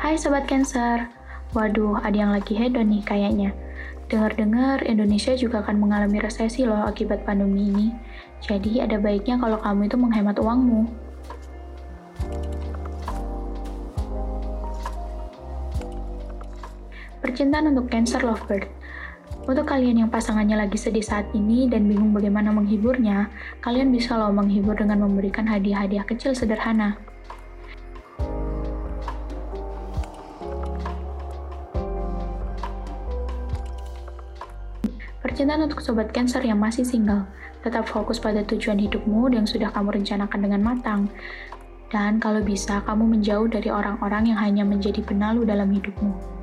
Hai Sobat Cancer, waduh ada yang lagi hedon nih kayaknya. Dengar-dengar Indonesia juga akan mengalami resesi loh akibat pandemi ini. Jadi ada baiknya kalau kamu itu menghemat uangmu. Percintaan untuk Cancer Lovebird untuk kalian yang pasangannya lagi sedih saat ini dan bingung bagaimana menghiburnya, kalian bisa loh menghibur dengan memberikan hadiah-hadiah kecil sederhana. Percintaan untuk sobat Cancer yang masih single, tetap fokus pada tujuan hidupmu yang sudah kamu rencanakan dengan matang. Dan kalau bisa, kamu menjauh dari orang-orang yang hanya menjadi penalu dalam hidupmu.